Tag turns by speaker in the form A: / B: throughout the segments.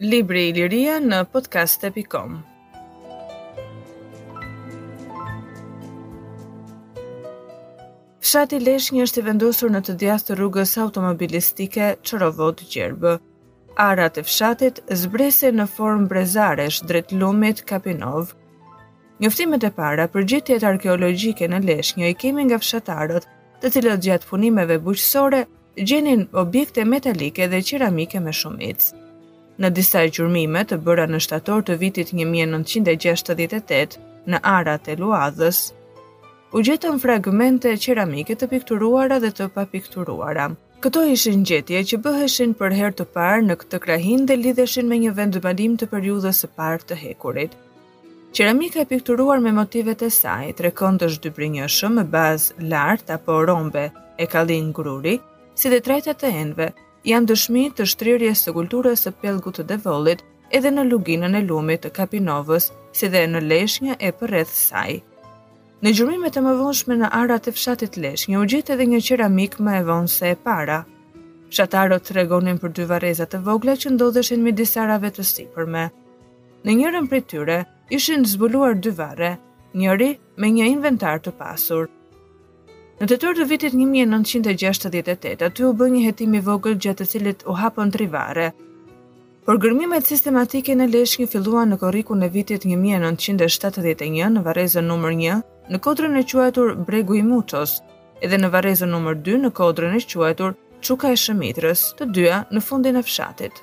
A: Libri Iliria në podcaste.com Fshati Leshnjë është i vendosur në të djathtë të rrugës automobilistike Çorovodë Gjerbë. Arat e fshatit zbresin në formë brezaresh drejt lumit Kapinovë. Njoftimet e para për gjetjet arkeologjike në Leshnjë i kemi nga fshatarët, të cilët gjatë punimeve bujqësore gjenin objekte metalike dhe qeramike me shumicë. Në disa gjurmime të bëra në shtator të vitit 1968 në arat e Luadhës, u gjetën fragmente qeramike të pikturuara dhe të papikturuara. Këto ishin gjetje që bëheshin për herë të parë në këtë krahinë dhe lidheshin me një vendbanim të periudhës së parë të hekurit. Qeramika e pikturuar me motivet e saj, trekëndësh dybrinjëshëm me bazë lart apo rombe e kallin gruri, si dhe trajtat e enëve, janë dëshmi të shtrirjes së kulturës së pellgut të Devollit edhe në luginën e lumit të Kapinovës, si dhe në Leshnjë e përreth saj. Në gjurmimet e mëvonshme në arat e fshatit Leshnjë u gjet edhe një qeramikë më e vonë se e para. Fshatarët tregonin për dy varreza të vogla që ndodheshin midis arave të sipërme. Në njërën prej tyre ishin zbuluar dy varre, njëri me një inventar të pasur. Në tetor të vitit 1968 aty u bë një hetim i vogël gjatë të cilit u hapën tri varre. Por gërmimet sistematike në Leshnjë filluan në korrikun e vitit 1971 në varrezën numër 1, në kodrën e quajtur Bregu i Muços, edhe në varrezën numër 2 në kodrën e quajtur Çuka e Shëmitrës, të dyja në fundin e fshatit.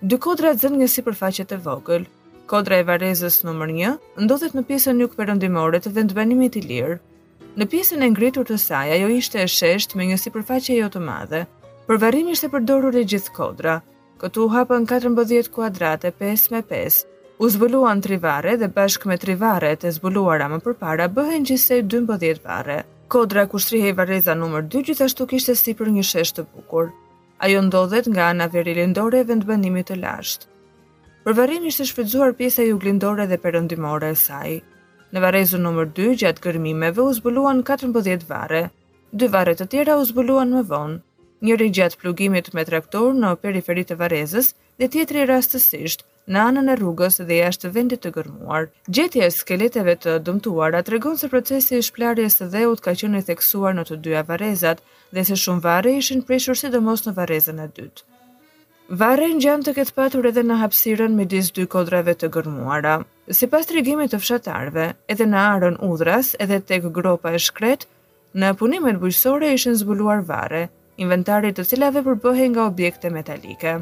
A: Dy kodrat zënë një sipërfaqe të vogël. Kodra e varrezës numër 1 ndodhet në pjesën jugperëndimore të vendbanimit ilir. Në pjesën e ngritur të saj ajo ishte e sheshtë me një sipërfaqe jo të madhe. Për varrim ishte përdorur e gjithë kodra. Këtu u hapën 14 kuadrate 5 me 5. U zbuluan tri varre dhe bashkë me tri varret e zbuluara më përpara bëhen gjithsej 12 varre. Kodra ku shtrihej varreza numër 2 gjithashtu kishte sipër një shesh të bukur. Ajo ndodhet nga ana verilindore e vendbanimit të lashtë. Për varrim ishte shfrytëzuar pjesa juglindore dhe perëndimore e saj. Në varrezën numër 2, gjatë gërmimeve u zbuluan 14 varre. Dy varre të tjera u zbuluan më vonë, njëri gjatë plugimit me traktor në periferi të varrezës dhe tjetri rastësisht, në anën e rrugës dhe jashtë vendit të gërmuar. Gjetja e skeleteve të dëmtuara tregon se procesi i shplarjes së dheut ka qenë i theksuar në të dyja varrezat dhe se shumë varre ishin prishur sidomos në varrezën e dytë. Varre ngjan të ketë patur edhe në hapësirën midis dy kodrave të gërmuara. Sipas tregimit të fshatarëve, edhe në arën Udhras, edhe tek gropa e shkretë, Në punimet bujqësore ishin zbuluar varre, inventari të cilave përbëhej nga objekte metalike.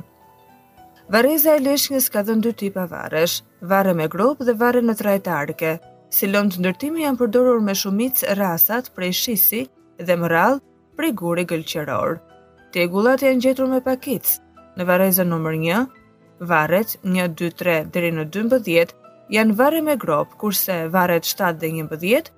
A: Varreza e Leshnjës ka dhënë dy tipa varresh, varre me gropë dhe varre në trajtë arke. Si lëndë ndërtimi janë përdorur me shumicë rrasat prej shisti dhe më rrallë prej guri gëlqeror. Tjegullat janë gjetur me pakicë. Në varrezën numër 1, varret 1, 2, 3 deri në 12 janë varre me gropë, kurse varret 7 dhe 11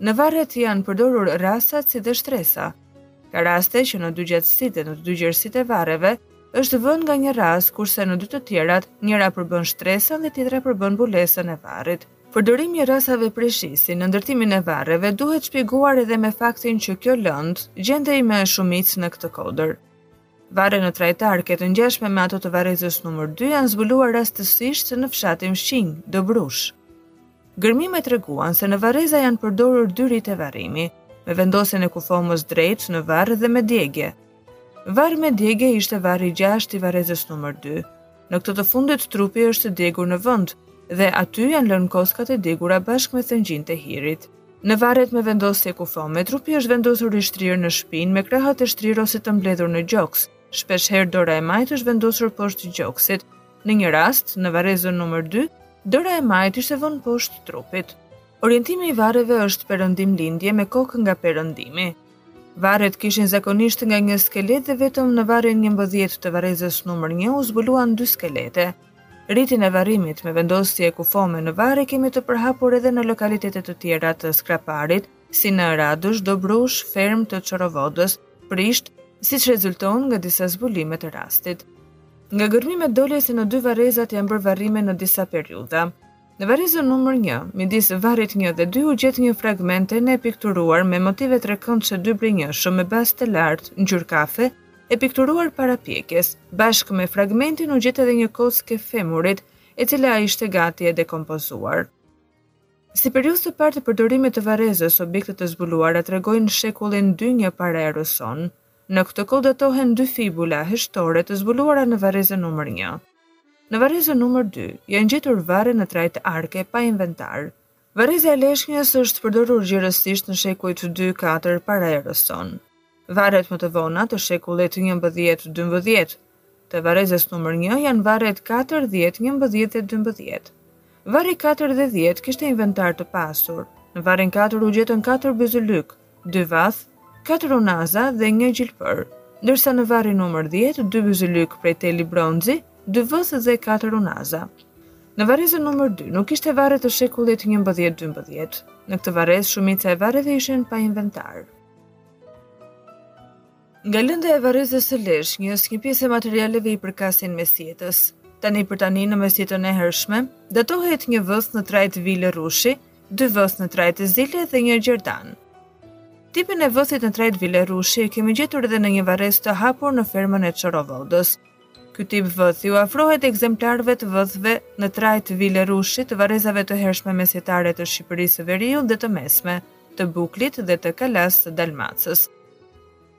A: Në varret janë përdorur rrasat si dhe shtresa. Ka raste që në dy gjatësitë dhe në të dy gjerësitë e varreve është vënë nga një rrasë, kurse në dy të tjerat njëra përbën shtresën dhe tjetra përbën mbulesën e varrit. Përdorimi i rrasave prej shisti në ndërtimin e varreve duhet shpjeguar edhe me faktin që kjo lëndë gjendej me shumicë në këtë kodër. Varre në trajtë arke të ngjashme me ato të varrezës numër 2 janë zbuluar rastësisht në fshatin fqinj, Dobrush. Gërmimet treguan se në varreza janë përdorur dy rite varrimi, me vendosjen e kufomës drejt në varr dhe me djegje. Varr me djegje ishte varri i 6 i varrezës numër 2, Në këtë të fundit trupi është djegur në vend dhe aty janë lënë koskat e djegura bashkë me thëngjijtë e hirit. Në varret me vendosje kufome, trupi është vendosur i shtrirë në shpinë me krahët e shtrirë ose të mbledhur në gjoks. Shpesh herë dora e majtë është vendosur poshtë gjoksit. Në një rast, në varrezën numër 2, dora e majtë ishte vënë poshtë trupit. Orientimi i varreve është perëndim lindje me kokë nga perëndimi. Varret kishin zakonisht nga një skelet dhe vetëm në varrin 11 të varrezës numër 1 u zbuluan dy skelete. Ritin e varrimit me vendosje kufome në varr e kemi të përhapur edhe në lokalitete të tjera të Skraparit, si në Radësh, Dobrush, Fermë të Çorovodës, Prishtë, siç rezulton nga disa zbulime të rastit. Nga gërmimet dole se në dy varrezat janë bërë varrime në disa periudha. Në varrezën numër një, midis varrit një dhe dy u gjet një fragment ene e pikturuar me motive trekëndësh dybrinjëshëm me bazë të lartë, ngjyrë kafe, e pikturuar para pjekjes. Bashkë me fragmentin u gjet edhe një kockë e femurit, e cila ishte gati e dekompozuar. Si periudhë të parë të përdorimit të varrezës, objektet e zbuluara tregojnë shekullin dy një para erës sonë. Në këtë kohë datohen dy fibula heshtore të zbuluara në varrezën numër një. Në varrezën numër dy janë gjetur varre në trajtë arke pa inventar. Varreza e Leshnjës është përdorur gjerësisht në shekujt 2-4 para erës sonë. Varret më të vona të shekullit njëmbëdhjetë-dymbëdhjetë, Të varrezës numër një janë varret katër, dhjetë, njëmbëdhjetë dhe dymbëdhjetë. Varri katër dhe dhjetë kishte inventar të pasur. Në varrin katër u gjetën katër byzylykë, dy vathë, katër unaza dhe një gjilpërë, ndërsa në varrin numër dhjetë dy byzylykë prej teli bronzi, dy vathë dhe katër unaza. Në varrezën numër dy nuk kishte varre të shekullit njëmbëdhjetë-dymbëdhjetë. Në këtë varrezë shumica e varreve ishin pa inventar. Nga lënda e varrezës së Leshnjës, një pjesë e materialeve i përkasin mesjetës. Tani për tani në mesjetën e hershme, datohet një vëth në trajtë vile rrushi, dy vëthë në trajtë zile dhe një gjerdan. Tipin e vëthit në trajtë vile rrushi e kemi gjetur edhe në një varrezë të hapur në fermën e Çorovodës. Ky tip vëthi u afrohet ekzemplarëve të vëthëve në trajtë vile rrushi të varrezave të hershme mesjetare të Shqipërisë së Veriut dhe të Mesme, të Buklit dhe të Kalasë të Dalmacës.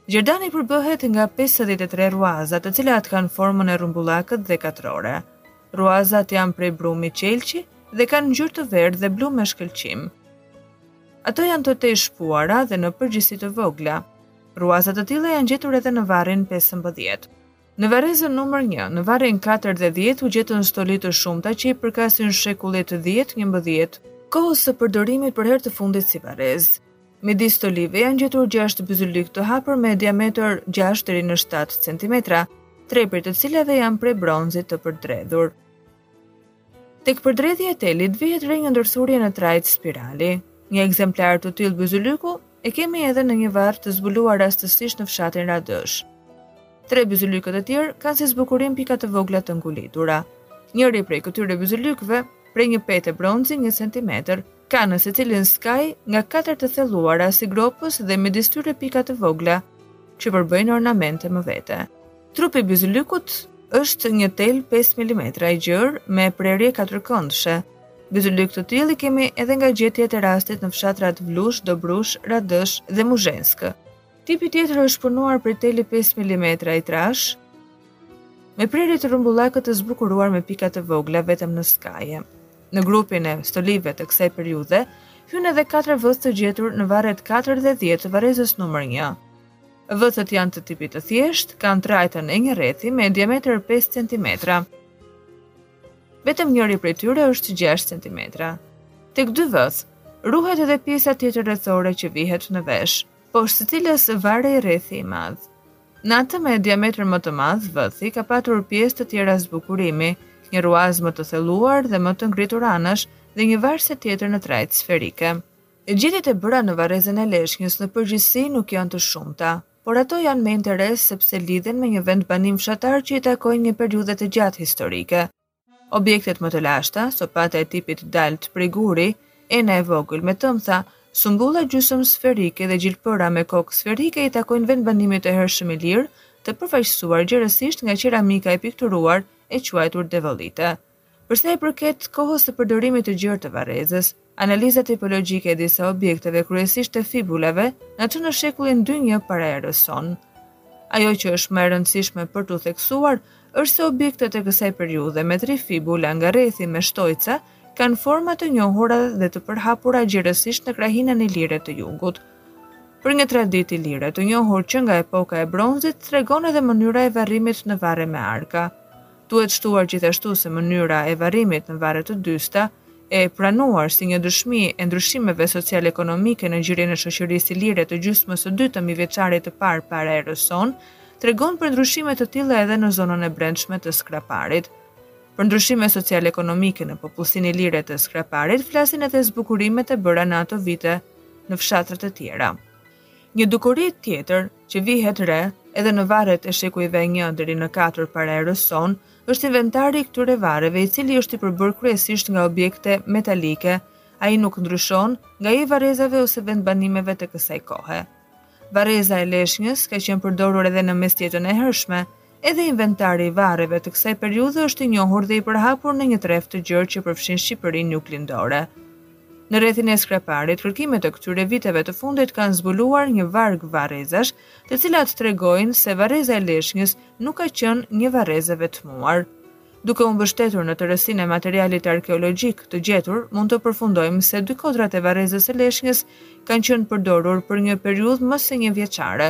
A: Gjerdani përbëhet nga 53 rruaza, të cilat kanë formën e rrumbullakët dhe katrore. Rruazat janë prej brumi qelqi dhe kanë ngjyrë të verdhë dhe blu me shkëlqim. Ato janë të tejshpuara dhe në përgjithësi të vogla. Rruaza të tilla janë gjetur edhe në varrin 15. Në varrezën numër 1, në varrin 4 dhe 10 u gjetën stoli të shumta që i përkasin shekullit 10-11, kohës së përdorimit për herë të fundit si varrezë. Midis stolive janë gjetur 6 byzylykë të hapur me diametër 6 deri në 7 cm, tre prej të cilave janë prej bronzi të përdredhur. Tek përdredhja e telit vihet re një ndërthurje në trajtë spirali. Një ekzemplar të tillë byzylyku e kemi edhe në një varr të zbuluar rastësisht në fshatin Radësh. Tre byzylykët e tjerë kanë si zbukurim pika të vogla të ngulitura. Njëri prej këtyre byzylykëve, prej një pete bronzi 1 cm, Ka në secilin skaj nga katër të thelluara si gropëz dhe midis tyre pika të vogla që përbëjnë ornamente më vete. Trupi i byzylykut është një tel 5 mm i gjerë me prerje katërkëndëshe. Byzylykë të tillë kemi edhe nga gjetjet e rastit në fshatrat Vlush, Dobrush, Radësh dhe Muzhenskë. Tipi tjetër është punuar prej teli 5 mm i trashë, me prerje të rrumbullakët të zbukuruar me pika të vogla vetëm në skaje. Në grupin e stolive të kësaj periudhe, hyjnë edhe 4 vëthë të gjetur në varret 4 dhe 10 të varrezës numër 1. Vëthët janë të tipit të thjeshtë, kanë trajtën e një rrethi me diametër 5 cm. Vetëm njëri prej tyre është 6 cm. Tek dy vëthë, ruhet edhe pjesa tjetër rrethore që vihet në vesh. poshtë së cilës varej rrethi i madh. Në atë me diametër më të madh, vëthi ka patur pjesë të tjera zbukurimi, një ruazë më të thelluar dhe më të ngritur anësh dhe një varse tjetër në trajtë sferike. Gjetjet e bëra në varrezën e Leshnjës në përgjithësi nuk janë të shumta, por ato janë me interes sepse lidhen me një vendbanim fshatar që i takojnë një periudhe të gjatë historike, Objektet më të lashta, sopata e tipit daltë prej guri, ena e vogël me tëmtha, sumbulla gjysëm sferike dhe gjilpëra me kokë sferike i takojnë vendbanimit të hershëm ilir, të përfaqësuar gjerësisht nga qeramika e pikturuar e quajtur devollite. Përsa i përket kohës të përdorimit të gjerë të varrezës, Analiza tipologjike e disa objekteve, kryesisht e fibulave, na çon në shekullin dy një para erës sonë. Ajo që është më e rëndësishme për t'u theksuar është se objektet e kësaj periudhe me tri fibula nga rrethi me shtojca kanë forma të njohura dhe të përhapura gjerësisht në krahinën ilire të jugut. Për një traditë ilire të njohur që nga epoka e bronzit tregon edhe mënyra e varrimit në varre me arka. Duhet shtuar gjithashtu se mënyra e varrimit në varre të dysta, e pranuar si një dëshmi e ndryshimeve social-ekonomike në gjirin e shoqërisë ilire të gjysmës së dytë të mijëvjeçarit të parë para erës sonë, tregon për ndryshime të tilla edhe në zonën e brendshme të Skraparit. Për ndryshime social-ekonomike në popullsinë ilire të Skraparit flasin edhe zbukurimet e bëra në ato vite në fshatrat e tjera. Një dukuri tjetër që vihet re edhe në varret e shekujve 1 deri në 4 para erës sonë, është inventari i këtyre varreve, i cili është i përbërë kryesisht nga objekte metalike. Ai nuk ndryshon nga i varrezave ose vendbanimeve të kësaj kohe. Varreza e Leshnjës ka qenë përdorur edhe në Mesjetën e Hershme, Edhe inventari i varreve të kësaj periudhe është i njohur dhe i përhapur në një trevë të gjerë që përfshin Shqipërinë juglindore. Në rrethin e Skraparit, kërkimet e këtyre viteve të fundit kanë zbuluar një varg varrezash, të cilat tregojnë se varreza e Leshnjës nuk ka qenë një varrezë e vetmuar. Duke u mbështetur në tërësinë e materialit arkeologjik të gjetur, mund të përfundojmë se dy kodrat e varrezës së Leshnjës kanë qenë përdorur për një periudhë më se një vjeçare.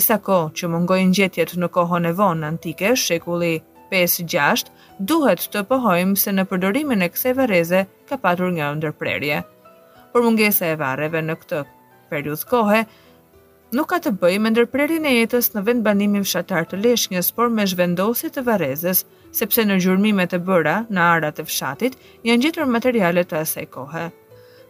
A: Sa kohë që mungojnë gjetjet në kohën e vonë antike, shekulli pesë, gjashtë, duhet të pohojmë se në përdorimin e kësaj varreze ka patur një ndërprerje. Por mungesa e varreve në këtë periudhë kohe nuk ka të bëjë me ndërprerjen e jetës në vendbanimin fshatar të Leshnjës, por me zhvendosje të varrezës, sepse në gjurmimet e bëra në arat e fshatit janë gjetur materiale të asaj kohe.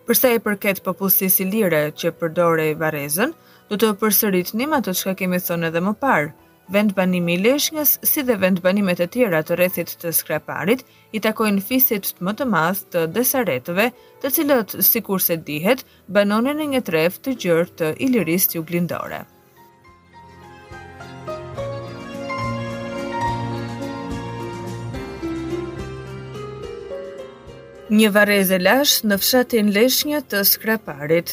A: Për sa i përket popullsisë ilire që përdorej varrezën, Do të përsëritnim ato çka kemi thënë edhe më parë. Vendbanimi i Leshnjës, si dhe vendbanimet e tjera të rrethit të Skraparit, i takojnë fisit më të madh të Desaretëve, të cilët, sikurse dihet, banonin në një trevë të gjerë të Ilirisë Juglindore. Një varrezë e lashtë në fshatin Leshnjë të Skraparit.